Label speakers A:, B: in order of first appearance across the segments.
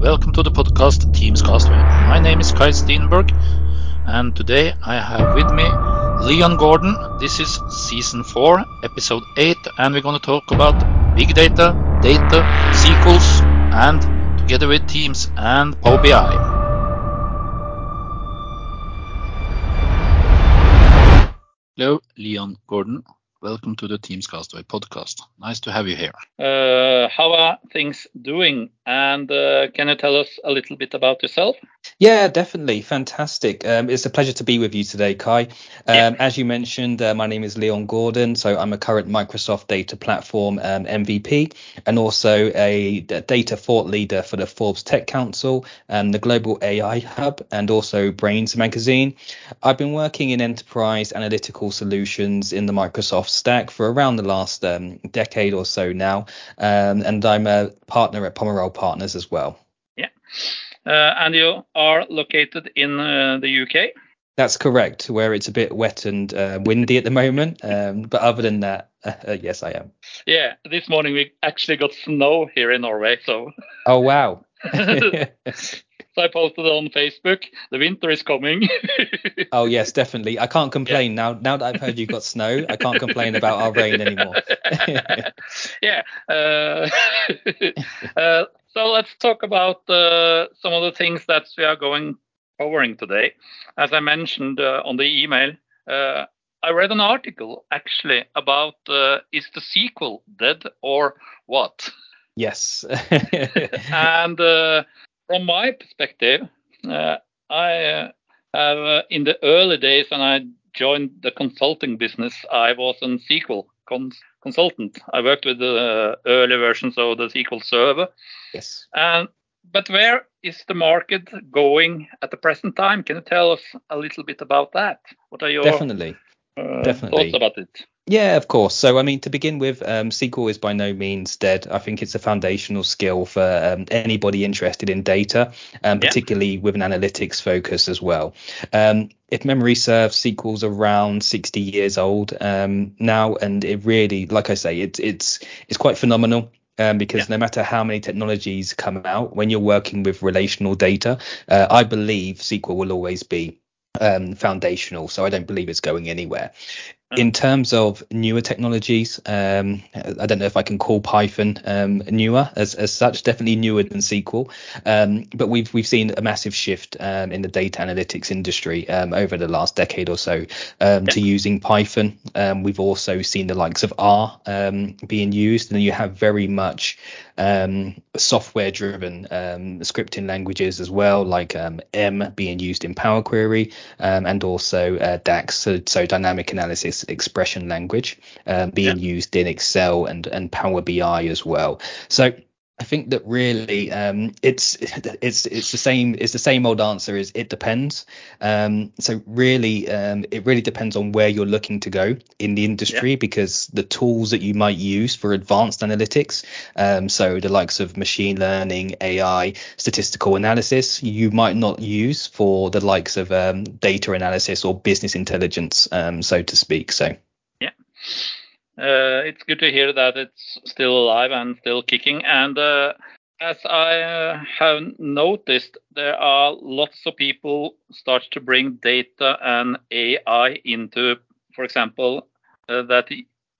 A: Welcome to the podcast Teams Castaway. My name is Kai Stenberg, and today I have with me Leon Gordon. This is season 4, episode 8, and we're going to talk about big data, data, SQLs, and together with Teams and Power BI. Hello, Leon Gordon. Welcome to the Teams Castaway podcast. Nice to have you here.
B: Uh, how are things doing? And uh, can you tell us a little bit about yourself?
C: Yeah, definitely. Fantastic. Um, it's a pleasure to be with you today, Kai. Um, yeah. As you mentioned, uh, my name is Leon Gordon. So I'm a current Microsoft Data Platform um, MVP and also a data thought leader for the Forbes Tech Council and the Global AI Hub and also Brains Magazine. I've been working in enterprise analytical solutions in the Microsoft stack for around the last um, decade or so now. Um, and I'm a partner at Pomerol Partners as well.
B: Yeah. Uh, and you are located in uh, the UK.
C: That's correct, where it's a bit wet and uh, windy at the moment. Um, but other than that, uh, yes, I am.
B: Yeah, this morning we actually got snow here in Norway. So.
C: Oh wow.
B: so I posted on Facebook. The winter is coming.
C: oh yes, definitely. I can't complain yeah. now. Now that I've heard you've got snow, I can't complain about our rain anymore.
B: yeah. Uh, uh, so let's talk about uh, some of the things that we are going covering today. As I mentioned uh, on the email, uh, I read an article actually about uh, is the SQL dead or what?
C: Yes.
B: and uh, from my perspective, uh, I have in the early days when I joined the consulting business, I was a SQL cons- consultant. I worked with the early versions of the SQL Server.
C: Yes.
B: And but where is the market going at the present time? Can you tell us a little bit about that? What are your
C: definitely,
B: uh,
C: definitely
B: thoughts about it?
C: Yeah, of course. So, I mean, to begin with, um, SQL is by no means dead. I think it's a foundational skill for um, anybody interested in data, um, particularly yeah. with an analytics focus as well. Um, if memory serves, SQL's around 60 years old um, now, and it really, like I say, it's it's it's quite phenomenal. Um, because yeah. no matter how many technologies come out, when you're working with relational data, uh, I believe SQL will always be um, foundational. So I don't believe it's going anywhere in terms of newer technologies, um, I don't know if I can call Python um, newer as, as such. Definitely newer than SQL, um, but we've we've seen a massive shift um, in the data analytics industry um, over the last decade or so um, to using Python. we've also seen the likes of R being used, and you have very much software-driven scripting languages as well, like M being used in Power Query and also uh, DAX, so, so dynamic analysis expression language uh, being yeah. used in Excel and and Power BI as well. So I think that really um, it's it's it's the same it's the same old answer is it depends. Um, so really um, it really depends on where you're looking to go in the industry yeah. because the tools that you might use for advanced analytics, um, so the likes of machine learning, AI, statistical analysis, you might not use for the likes of um, data analysis or business intelligence, um, so to speak. So
B: yeah. Uh, it's good to hear that it's still alive and still kicking. And uh, as I have noticed, there are lots of people start to bring data and AI into, for example, uh, that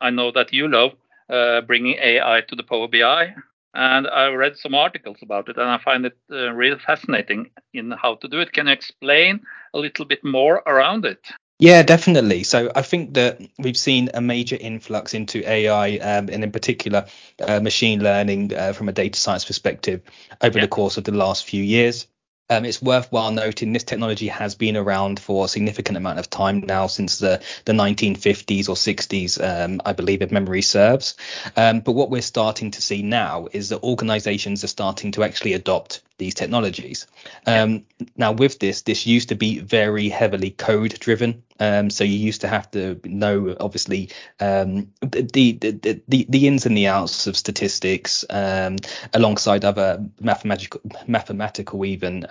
B: I know that you love uh, bringing AI to the Power BI. And I read some articles about it, and I find it uh, really fascinating in how to do it. Can you explain a little bit more around it?
C: Yeah, definitely. So I think that we've seen a major influx into AI um, and in particular uh, machine learning uh, from a data science perspective over yeah. the course of the last few years. Um, it's worthwhile noting this technology has been around for a significant amount of time now, since the, the 1950s or 60s, um, I believe, if memory serves. Um, but what we're starting to see now is that organizations are starting to actually adopt these technologies. Um, now, with this, this used to be very heavily code driven. Um, so you used to have to know, obviously, um, the, the, the the ins and the outs of statistics, um, alongside other mathematical mathematical even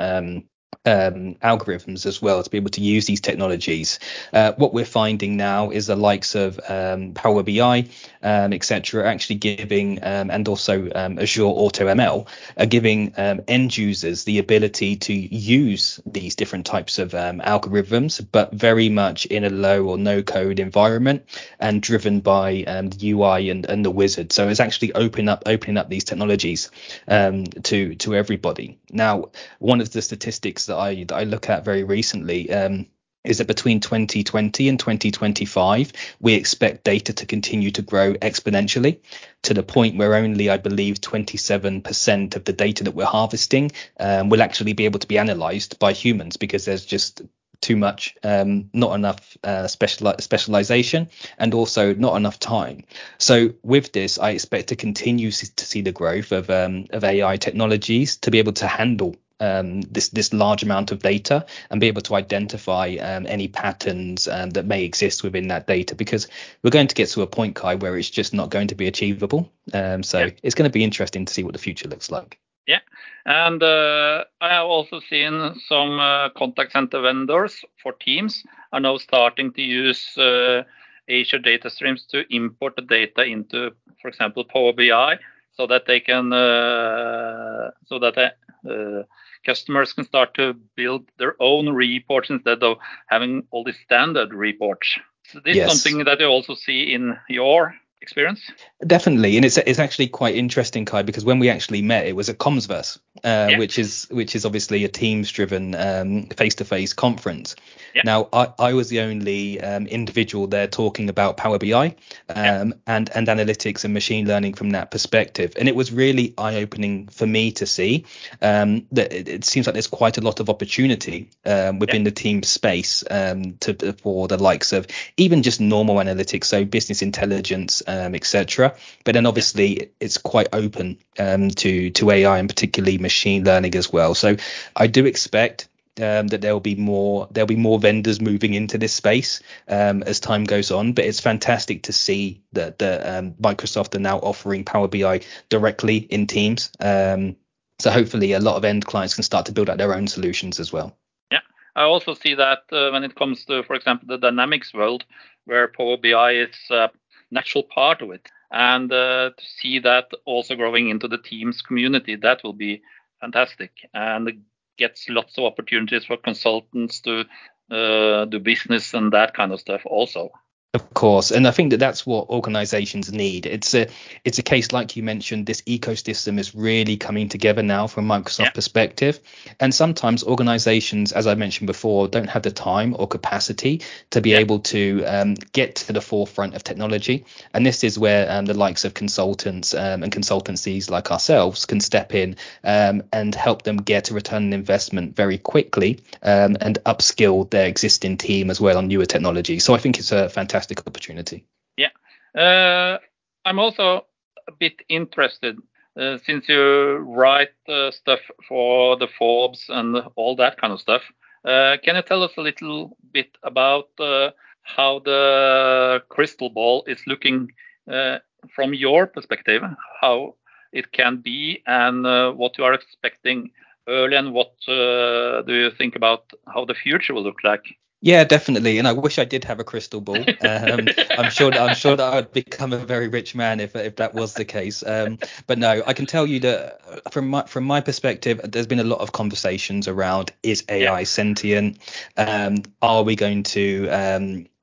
C: um, algorithms as well to be able to use these technologies. Uh, what we're finding now is the likes of um, Power BI, um, etc., actually giving, um, and also um, Azure Auto ML, are giving um, end users the ability to use these different types of algorithms, but very much in a low or no code environment and driven by the UI and, and the wizard. So it's actually opening up opening up these technologies to to everybody. Now, one of the statistics that I that I look at very recently um, is that between 2020 and 2025, we expect data to continue to grow exponentially to the point where only, I believe, 27% of the data that we're harvesting um, will actually be able to be analyzed by humans because there's just too much, um, not enough uh, special specialization, and also not enough time. So with this, I expect to continue to see the growth of um, of AI technologies to be able to handle um, this this large amount of data and be able to identify um, any patterns um, that may exist within that data because we're going to get to a point kai where it's just not going to be achievable. Um, so yeah. it's going to be interesting to see what the future looks like.
B: Yeah. And uh, i have also seen some uh, contact center vendors for teams are now starting to use uh, azure data streams to import the data into for example power bi so that they can uh, so that they, uh, customers can start to build their own reports instead of having all these standard reports. So this yes. is something that you also see in your experience?
C: Definitely, and it's it's actually quite interesting, Kai, because when we actually met, it was at Commsverse, uh, yeah. which is which is obviously a Teams-driven face to face conference. Yeah. Now, I, I was the only um, individual there talking about Power BI um, yeah. and and analytics and machine learning from that perspective, and it was really eye opening for me to see um, that it, it, seems like there's quite a lot of opportunity um, within the team space um, to for the likes of even just normal analytics, so business intelligence um, etc. But then obviously it's quite open um, to to AI and particularly machine learning as well. So I do expect um, that there will be more there'll be more vendors moving into this space um, as time goes on. But it's fantastic to see that the um, Microsoft are now offering Power BI directly in Teams. Um, so hopefully a lot of end clients can start to build out their own solutions as well.
B: Yeah, I also see that uh, when it comes to, for example, the Dynamics world, where Power BI is uh, natural part of it. And uh, to see that also growing into the Teams community, that will be fantastic. And gets lots of opportunities for consultants to uh, do business and that kind of stuff also.
C: Of course, and I think that that's what organisations need. It's a it's a case like you mentioned. This ecosystem is really coming together now from Microsoft yeah. perspective, and sometimes organisations, as I mentioned before, don't have the time or capacity to be yeah. able to um, get to the forefront of technology. And this is where um, the likes of consultants um, and consultancies like ourselves can step in um, and help them get a return on investment very quickly um, and upskill their existing team as well on newer technology. So I think it's a fantastic fantastic opportunity.
B: Yeah, uh, I'm also a bit interested uh, since you write uh, stuff for the Forbes and all that kind of stuff. Uh, can you tell us a little bit about uh, how the crystal ball is looking uh, from your perspective? How it can be and what you are expecting early and what do you think about how the future will look like?
C: Yeah, definitely. And I wish I did have a crystal ball. Um, I'm sure that I'm sure that I would become a very rich man if if that was the case. Um, but no, I can tell you that from my from my perspective, there's been a lot of conversations around is AI yeah. sentient? Um, are we going to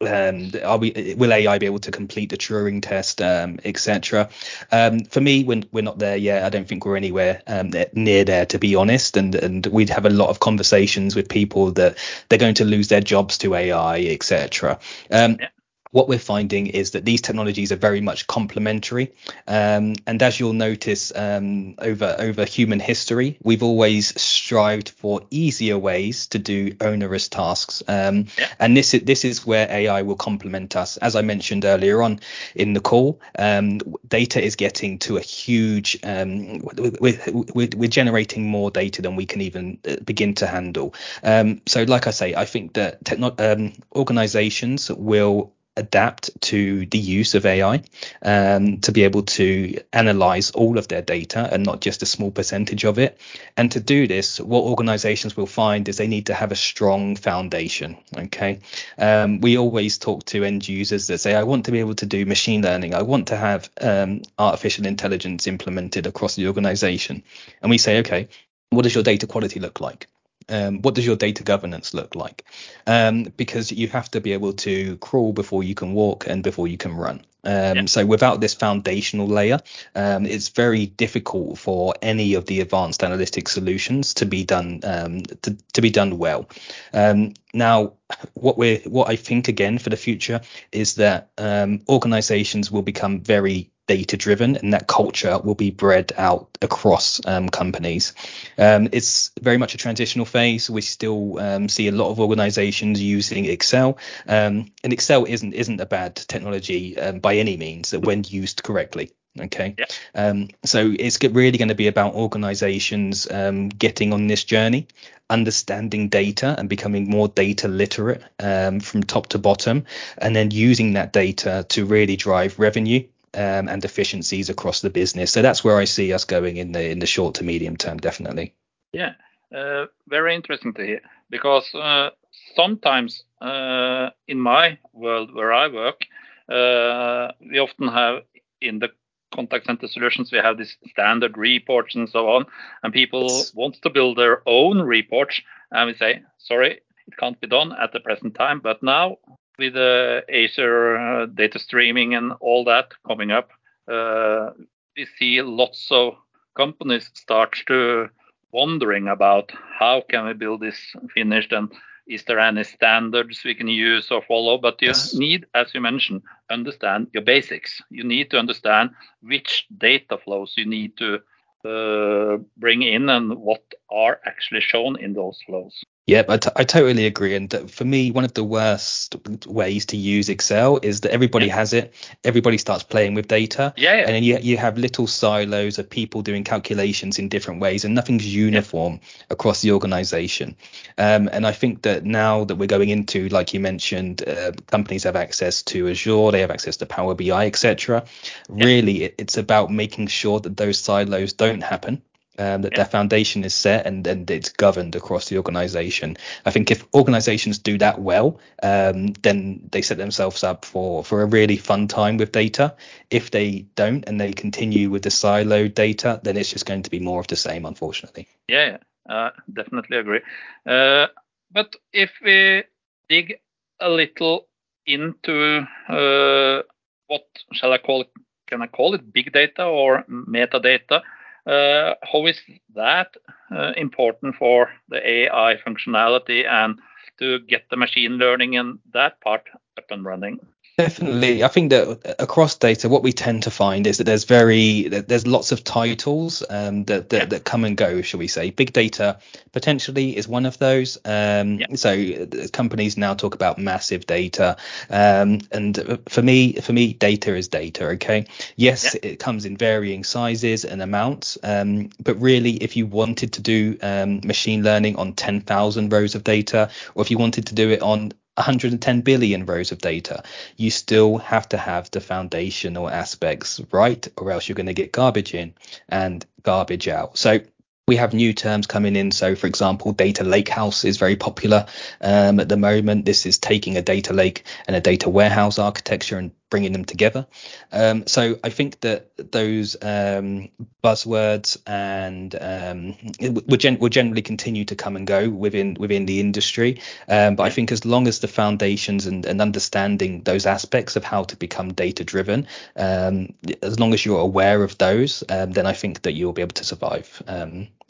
C: um, are we will AI be able to complete the Turing test, um, etc. Um, for me, when we're not there yet, I don't think we're anywhere um, near there, to be honest. And and we'd have a lot of conversations with people that they're going to lose their jobs to AI, etc. Um, yeah what we're finding is that these technologies are very much complementary. Um, and as you'll notice um, over over human history, we've always strived for easier ways to do onerous tasks. Um, yeah. And this is this is where AI will complement us. As I mentioned earlier on in the call, um, data is getting to a huge. Um, we're, we're, we're, generating more data than we can even uh, begin to handle. Um, so, like I say, I think that techno- organizations will adapt to the use of AI um, to be able to analyze all of their data and not just a small percentage of it. And to do this, what organizations will find is they need to have a strong foundation. Okay. Um, we always talk to end users that say, I want to be able to do machine learning. I want to have um, artificial intelligence implemented across the organization. And we say, okay, what does your data quality look like? Um, what does your data governance look like? Um, because you have to be able to crawl before you can walk and before you can run. Um, yeah. So without this foundational layer, um, it's very difficult for any of the advanced analytic solutions to be done um, to, to, be done well. Um, now, what we what I think again for the future is that organizations will become very data driven and that culture will be bred out across um, companies. Um, it's very much a transitional phase. We still um, see a lot of organizations using Excel um, and Excel isn't isn't a bad technology um, by any means that when used correctly. Okay,
B: yeah.
C: Um, so it's really going to be about organizations getting on this journey, understanding data and becoming more data literate from top to bottom, and then using that data to really drive revenue um, and efficiencies across the business. So that's where I see us going in the in the short to medium term, definitely.
B: Yeah, uh, very interesting to hear because uh, sometimes uh, in my world where I work, uh, we often have in the contact center solutions we have these standard reports and so on, and people yes. want to build their own reports, and we say sorry. It can't be done at the present time, but now with uh, Azure uh, data streaming and all that coming up, uh, we see lots of companies start to wondering about how can we build this finished and is there any standards we can use or follow? But you yes. need as you mentioned understand your basics. You need to understand which data flows you need to uh, bring in and what are actually shown in those flows
C: Yep, I, t- I totally agree. And for me, one of the worst ways to use Excel is that everybody yeah. has it. Everybody starts playing with data.
B: Yeah, yeah.
C: And then you, you have little silos of people doing calculations in different ways, and nothing's uniform yeah. across the organization. Um, and I think that now that we're going into, like you mentioned, uh, companies have access to Azure, they have access to Power BI, etc. Really, it, it's about making sure that those silos don't happen um, that yeah. their foundation is set and, and it's governed across the organization. I think if organizations do that well, um, then they set themselves up for, for a really fun time with data. If they don't and they continue with the siloed data, then it's just going to be more of the same, unfortunately.
B: Yeah, uh, definitely agree. Uh, but if we dig a little into uh, what shall I call it? Can I call it big data or metadata? Uh, how is that uh, important for the AI functionality and to get the machine learning and that part up and running?
C: Definitely, I think that across data, what we tend to find is that there's very there's lots of titles um, that, that, yeah. that come and go, shall we say? Big data potentially is one of those. Um, yeah. So companies now talk about massive data, um, and for me, for me, data is data. Okay, yes, yeah. it comes in varying sizes and amounts, um, but really, if you wanted to do um, machine learning on 10,000 rows of data, or if you wanted to do it on 110 billion rows of data, you still have to have the foundational aspects right, or else you're going to get garbage in and garbage out. So we have new terms coming in. So, for example, data lakehouse is very popular um, at the moment. This is taking a data lake and a data warehouse architecture and bringing them together. Um, so, I think that those um, buzzwords and um, will, gen- will, generally continue to come and go within within the industry. Um, but I think as long as the foundations and, and, understanding those aspects of how to become data driven, um, as long as you're aware of those, then I think that you'll be able to survive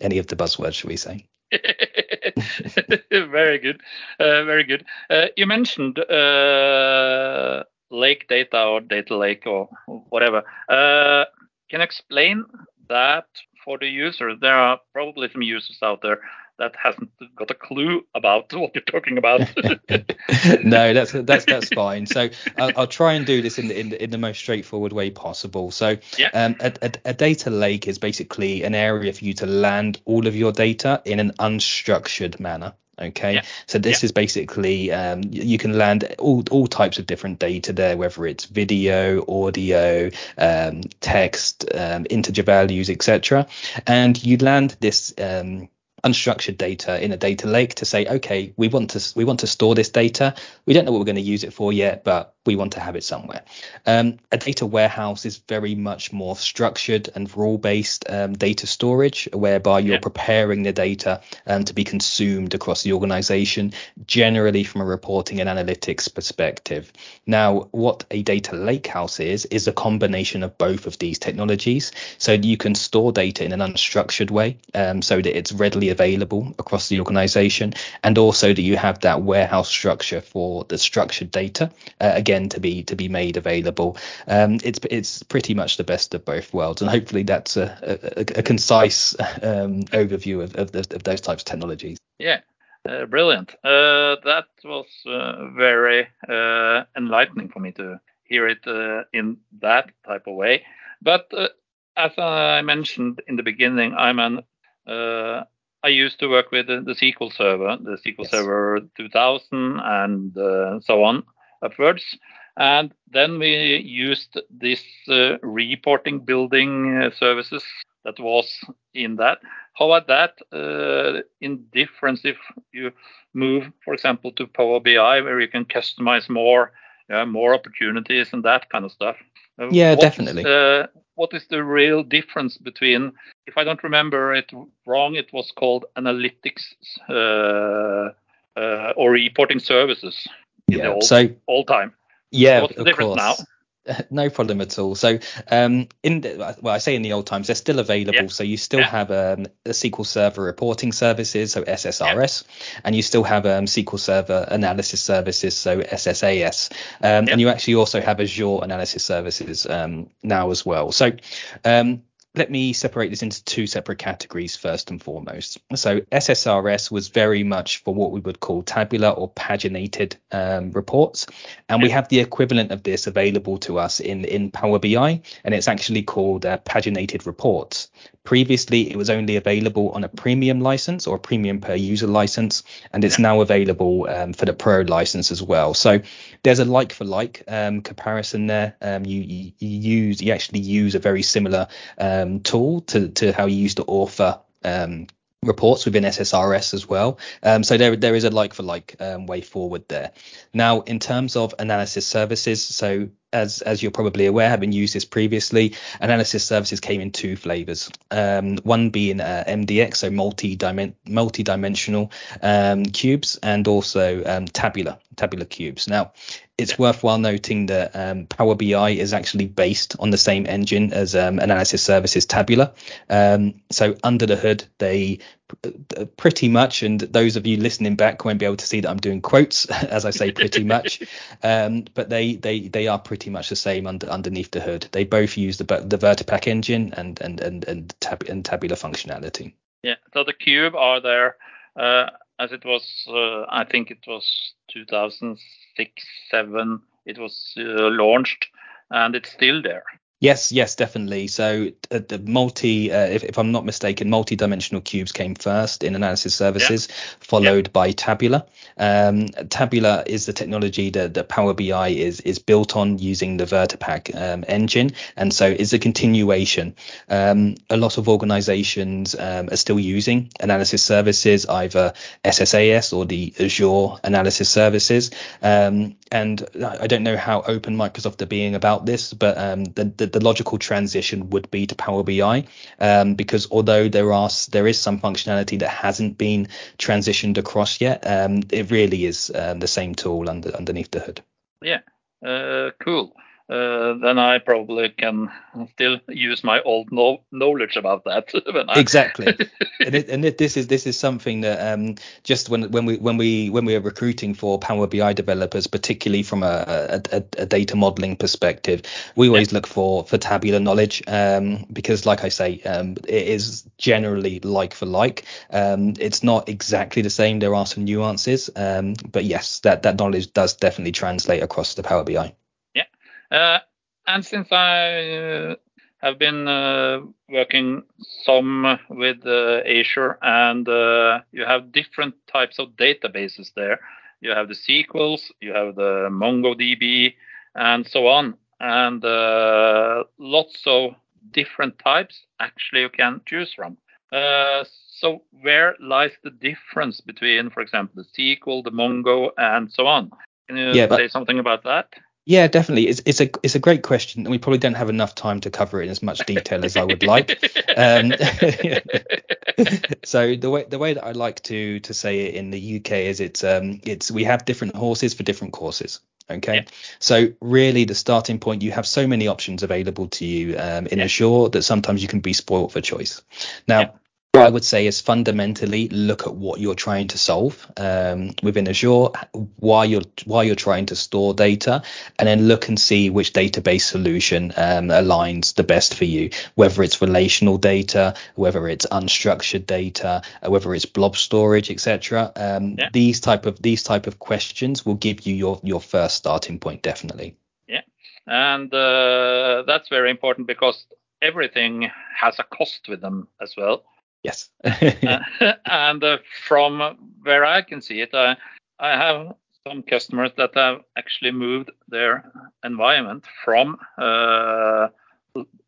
C: any of the buzzwords, shall we say?
B: very good, uh, very good. Uh, you mentioned uh, lake data or data lake or whatever. Uh, can explain that for the user? There are probably some users out there that hasn't got a clue about what you're talking about.
C: no, that's that's that's fine. So I'll, I'll, try and do this in the, in the, in the most straightforward way possible. So
B: yeah. um,
C: a, a, a, data lake is basically an area for you to land all of your data in an unstructured manner. Okay,
B: Yeah.
C: so this
B: Yeah.
C: is basically um, you can land all all types of different data there, whether it's video, audio, um, text, um, integer values, etc. And you land this um, unstructured data in a data lake to say, okay, we want to we want to store this data. We don't know what we're going to use it for yet, but we want to have it somewhere. Um, a data warehouse is very much more structured and rule based um, data storage, whereby you're
B: Yeah.
C: preparing the data um, to be consumed across the organization, generally from a reporting and analytics perspective. Now, what a data lakehouse is, is a combination of both of these technologies. So you can store data in an unstructured way um, so that it's readily available across the organization, and also that you have that warehouse structure for the structured data, uh, again, to be to be made available. Um, it's it's pretty much the best of both worlds, and hopefully that's a, a, a concise um, overview of, of, the, of those types of technologies.
B: Yeah, uh, brilliant. Uh, that was uh, very uh, enlightening for me to hear it uh, in that type of way. But as I mentioned in the beginning, I'm an uh, I used to work with the, the SQL Server, the SQL
C: Yes.
B: Server 2000, and uh, so on upwards. And then we used this uh, reporting building uh, services that was in that. How about that uh, in difference if you move, for example, to Power BI where you can customize more, uh, more opportunities and that kind of stuff? Uh,
C: Yeah,
B: what
C: definitely.
B: uh, what is the real difference between, if I don't remember it wrong, it was called analytics uh, uh, or reporting services in the
C: Yeah.
B: old,
C: So
B: old time.
C: yeah,
B: What's the
C: of
B: difference now?
C: course. No problem at all. So, um, in the, well, I say in the old times, they're still available.
B: Yeah.
C: So you still
B: Yeah.
C: have um, the SQL Server reporting services, so SSRS, and you still have um, SQL Server analysis services, so SSAS, um,
B: Yeah.
C: and you actually also have Azure analysis services um, now as well. So, um, let me separate this into two separate categories first and foremost. So SSRS was very much for what we would call tabular or paginated um, reports, and we have the equivalent of this available to us in in Power BI, and it's actually called uh, paginated reports. Previously, it was only available on a premium license or a premium per user license, and it's now available um, for the pro license as well. So there's a like for like um, comparison there. Um, you, you you use you actually use a very similar um, tool to to how you used to author um, reports within SSRS as well. Um, so there there is a like for like um, way forward there. Now in terms of analysis services, so as as you're probably aware, having used this previously, analysis services came in two flavors. Um, one being uh, MDX, so multi multi-dimensional um, cubes, and also um, tabular tabular cubes. Now, it's worthwhile noting that um, Power BI is actually based on the same engine as um, Analysis Services Tabular. Um, so under the hood, they uh, pretty much, and those of you listening back won't be able to see that I'm doing quotes as I say pretty much, um, but they they they are pretty much the same under underneath the hood. They both use the the VertiPaq engine and and and and, tab- and tabular functionality.
B: Yeah. So the cube are there uh, as it was. Uh, I think it was 2006, seven. It was uh, launched, and it's still there.
C: Yes, yes, definitely. So uh, the multi, uh, if, if I'm not mistaken, multi-dimensional cubes came first in analysis services, followed by Tabular. Um, Tabular is the technology that, that Power BI is is built on using the VertiPaq um, engine, and so it's a continuation. Um, a lot of organizations um, are still using analysis services, either SSAS or the Azure analysis services. Um, and I don't know how open Microsoft are being about this, but um, the, the the logical transition would be to Power BI um, because although there are there is some functionality that hasn't been transitioned across yet, um, it really is um, the same tool under, underneath the hood.
B: Yeah, uh, cool. Uh, then I probably can still use my old no- knowledge about that. when I...
C: exactly, and, it, and it, this is this is something that um, just when when we when we when we are recruiting for Power BI developers, particularly from a, a, a data modeling perspective, we always yeah. look for for tabular knowledge um, because, like I say, um, it is generally like for like. Um, it's not exactly the same. There are some nuances, um, but yes, that that knowledge does definitely translate across the Power BI.
B: Uh, and since I uh, have been uh, working some with uh, Azure, and uh, you have different types of databases there. You have the SQLs, you have the MongoDB, and so on, and uh, lots of different types actually you can choose from. Uh, so where lies the difference between, for example, the SQL, the Mongo, and so on? Can you yeah, say something about that?
C: Yeah, definitely. It's it's a it's a great question, and we probably don't have enough time to cover it in as much detail as I would like. Um, so the way the way that I like to to say it in the UK is it's um it's we have different horses for different courses. Okay, yeah. so really the starting point you have so many options available to you um, in yeah. Azure that sometimes you can be spoiled for choice. Now. Yeah I would say is fundamentally look at what you're trying to solve um, within Azure, why you're why you're trying to store data, and then look and see which database solution um, aligns the best for you. Whether it's relational data, whether it's unstructured data, uh, whether it's blob storage, etc. Um, yeah. These type of these type of questions will give you your your first starting point, definitely.
B: Yeah, and uh, that's very important because everything has a cost with them as well.
C: Yes.
B: and uh, from where I can see it, I, I have some customers that have actually moved their environment from uh,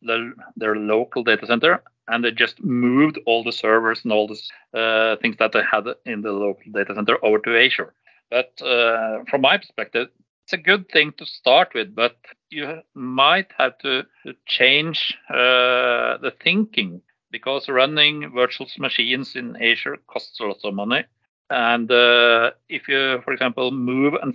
B: the, their local data center and they just moved all the servers and all the uh, things that they had in the local data center over to Azure. But uh, from my perspective, it's a good thing to start with, but you might have to change uh, the thinking because running virtual machines in Azure costs a lot of money. And uh, if you, for example, move a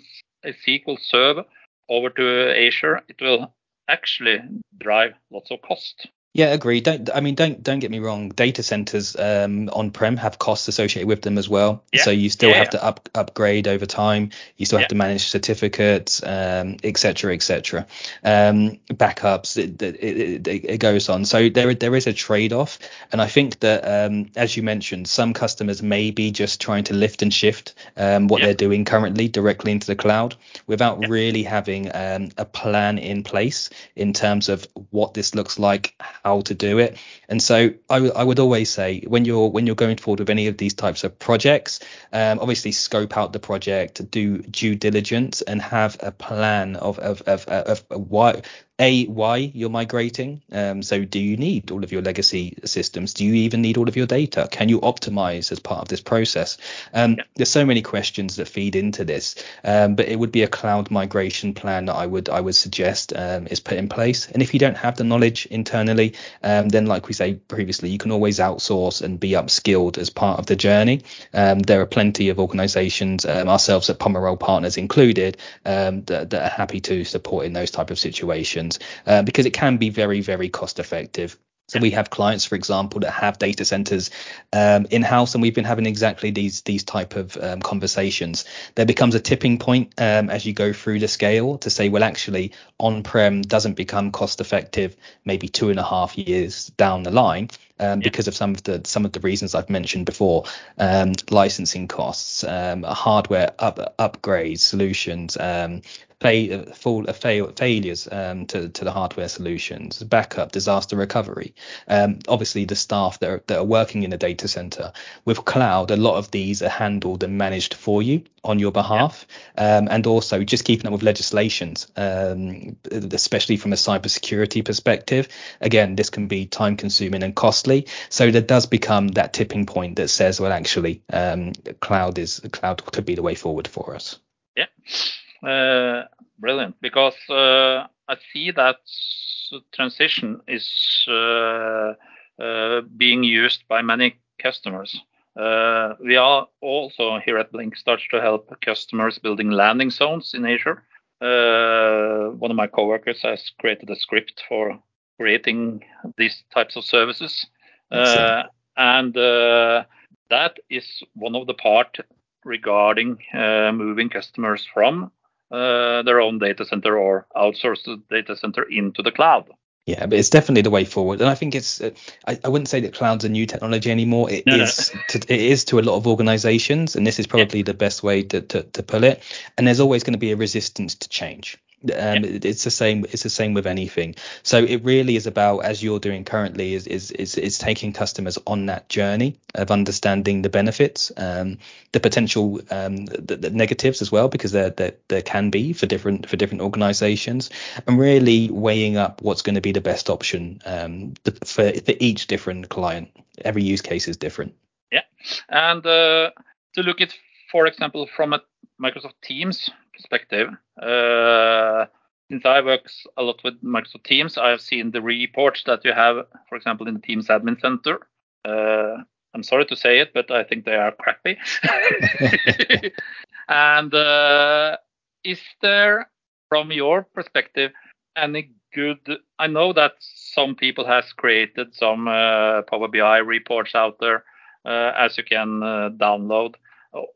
B: SQL server over to Azure, it will actually drive lots of cost.
C: Yeah, agree. Don't I mean don't don't get me wrong. Data centers um, on prem have costs associated with them as well. Yeah. So you still yeah, have yeah. to up, upgrade over time. You still have to manage certificates, um, et cetera, et cetera. Um, backups. It, it, it, it, goes on. So there there is a trade off, and I think that um, as you mentioned, some customers may be just trying to lift and shift um, what they're doing currently directly into the cloud without really having um, a plan in place in terms of what this looks like how to do it. And so I, would always say when you're when you're going forward with any of these types of projects, um, obviously scope out the project, do due diligence, and have a plan of of of, of, of why a why you're migrating? Um, so do you need all of your legacy systems? Do you even need all of your data? Can you optimize as part of this process? Um, yeah. there's so many questions that feed into this um, but it would be a cloud migration plan that i would i would suggest um, is put in place. And if you don't have the knowledge internally um, then like we say previously you can always outsource and be upskilled as part of the journey. Um, there are plenty of organizations ourselves at pomerol partners included that, that are happy to support in those type of situations uh, because it can be very, very cost effective. So we have clients, for example, that have data centers um, in house, and we've been having exactly these these type of um, conversations. There becomes a tipping point um, as you go through the scale to say, well, actually, on-prem doesn't become cost effective maybe two and a half years down the line. Um, yeah. because of some of the some of the reasons I've mentioned before, um, licensing costs, um, hardware up, upgrades, solutions, um, fa- full, uh, fail, failures um, to, to the hardware solutions, backup, disaster recovery. Um, obviously, the staff that are, that are working in a data center with cloud, a lot of these are handled and managed for you on your behalf, yeah. um, and also just keeping up with legislations, um, especially from a cybersecurity perspective. Again, this can be time consuming and costly. So there does become that tipping point that says, well, actually, um, cloud is cloud could be the way forward for us.
B: Yeah. Uh, brilliant, because uh, I see that transition is uh, being used by many customers. Uh, we are also here at Blink starts to help customers building landing zones in Azure. Uh, one of my coworkers has created a script for creating these types of services, uh, and that is one of the part regarding moving customers from their own data center or outsource the data center into the cloud.
C: Yeah, but it's definitely the way forward, and I think it's. Uh, I, I, wouldn't say that cloud's a new technology anymore. It no, is. No. To, it is to a lot of organizations, and this is probably yeah. the best way to, to, to pull it. And there's always going to be a resistance to change. Um, yeah. It's the same. It's the same with anything. So it really is about, as you're doing currently, is is is, is taking customers on that journey of understanding the benefits, um, the potential um, the, the, negatives as well, because there, there there can be for different for different organisations, and really weighing up what's going to be the best option um, for for each different client. Every use case is different.
B: Yeah, and uh, to look at, for example, from a Microsoft Teams perspective. Uh, since I work a lot with Microsoft Teams, I have seen the reports that you have, for example, in the Teams Admin Center. Uh, I'm sorry to say it, but I think they are crappy. and uh, is there, from your perspective, any good? I know that some people has created some uh, Power BI reports out there uh, as you can uh, download,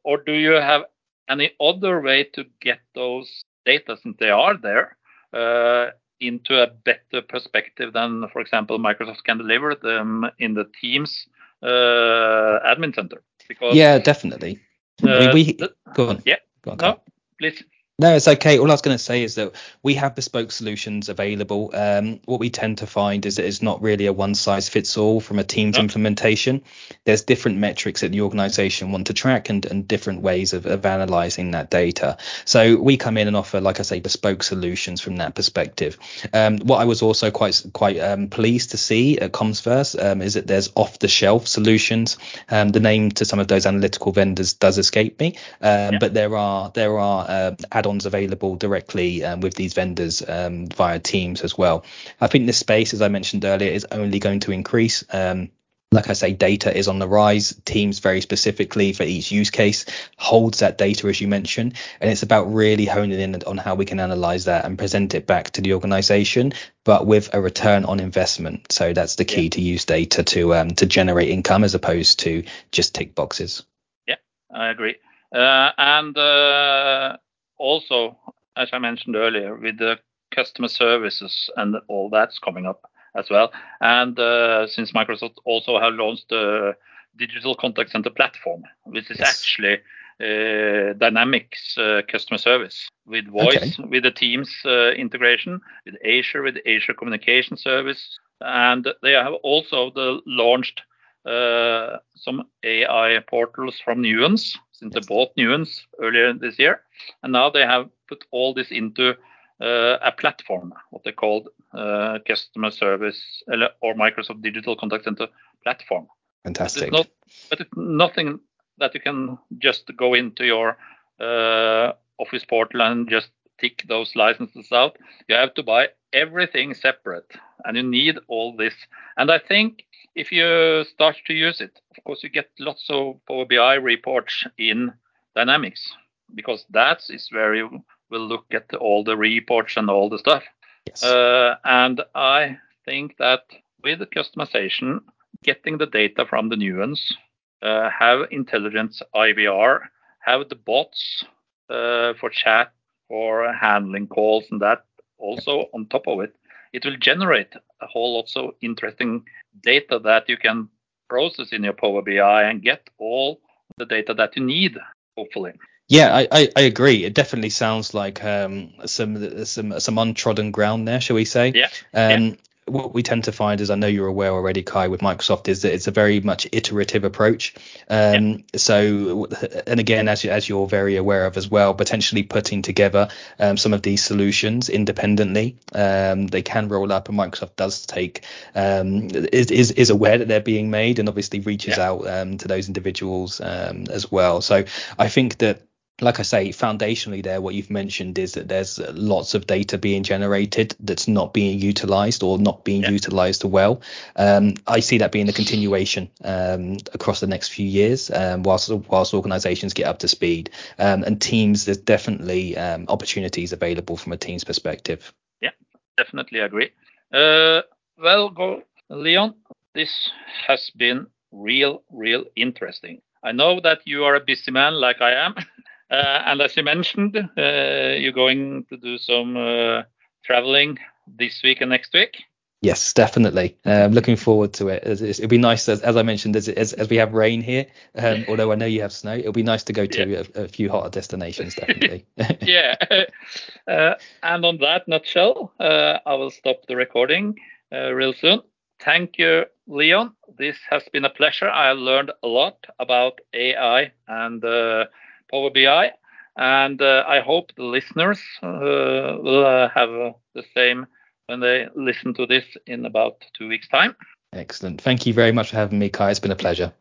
B: or do you have any other way to get those data, since they are there, uh, into a better perspective than, for example, Microsoft can deliver them in the Teams uh, admin center?
C: Because yeah, definitely. Uh, I mean, we go on.
B: Yeah. Go on, no, please.
C: No, it's okay. All I was going to say is that we have bespoke solutions available. Um, what we tend to find is that it's not really a one size fits all from a team's no. implementation. There's different metrics that the organization want to track and, and different ways of, of analyzing that data. So we come in and offer, like I say, bespoke solutions from that perspective. Um, what I was also quite quite um, pleased to see at CommsVerse um, is that there's off the shelf solutions. Um, the name to some of those analytical vendors does escape me, um, yeah. but there are there are uh, add-ons available directly um, with these vendors um, via Teams as well. I think this space, as I mentioned earlier, is only going to increase. Um, like I say, data is on the rise. Teams very specifically for each use case holds that data as you mentioned, and it's about really honing in on how we can analyze that and present it back to the organization, but with a return on investment. So that's the key yeah. to use data to um, to generate income as opposed to just tick boxes.
B: Yeah, I agree. Uh, and uh, also, as I mentioned earlier, with the customer services and all that's coming up as well. And uh, since Microsoft also have launched the digital contact center platform, which is yes. actually uh, Dynamics uh, customer service with voice, okay. with the Teams uh, integration, with Azure, with Azure Communication Service, and they have also the launched some AI portals from Nuance since they bought Nuance earlier this year, and now they have put all this into uh, a platform, what they called uh, customer service or Microsoft Digital Contact Center platform.
C: Fantastic.
B: But it's, not, but it's nothing that you can just go into your uh, Office portal and just tick those licenses out. You have to buy everything separate, and you need all this. And I think if you start to use it, of course, you get lots of Power BI reports in Dynamics because that is where you will look at all the reports and all the stuff. Yes. Uh, and I think that with the customization, getting the data from the nuance, uh, have intelligence IVR, have the bots uh, for chat, for handling calls, and that also on top of it, it will generate a whole lot of interesting data that you can process in your Power BI and get all the data that you need, hopefully.
C: Yeah, I, I, I agree. It definitely sounds like um, some some some untrodden ground there, shall we say?
B: Yeah. Um,
C: yeah what we tend to find, is I know you're aware already, Kai, with Microsoft, is that it's a very much iterative approach. Um, yeah. So, and again, as you, as you're very aware of as well, potentially putting together um, some of these solutions independently, um, they can roll up, and Microsoft does take um, is, is is aware that they're being made, and obviously reaches yeah. out um, to those individuals um, as well. So, I think that like I say, foundationally, there, what you've mentioned is that there's lots of data being generated that's not being utilized or not being yeah. utilized well. Um, I see that being a continuation um, across the next few years, um, whilst whilst organisations get up to speed. Um, and teams, there's definitely um, opportunities available from a team's perspective.
B: Yeah, definitely agree. Uh, well, go, Leon. This has been real, real interesting. I know that you are a busy man like I am. Uh, and as you mentioned, uh, you're going to do some uh, traveling this week and next week.
C: Yes, definitely. Um, looking forward to it. It'll be nice, as, as I mentioned, as, as, as, we have rain here, um, although I know you have snow, it'll be nice to go to yeah. a, a, few hotter destinations, definitely.
B: yeah. Uh, and on that nutshell, uh, I will stop the recording uh, real soon. Thank you, Leon. This has been a pleasure. I learned a lot about AI and uh, Power BI, and uh, I hope the listeners uh, will have the same when they listen to this in about two weeks' time.
C: Excellent. Thank you very much for having me, Kai. It's been a pleasure.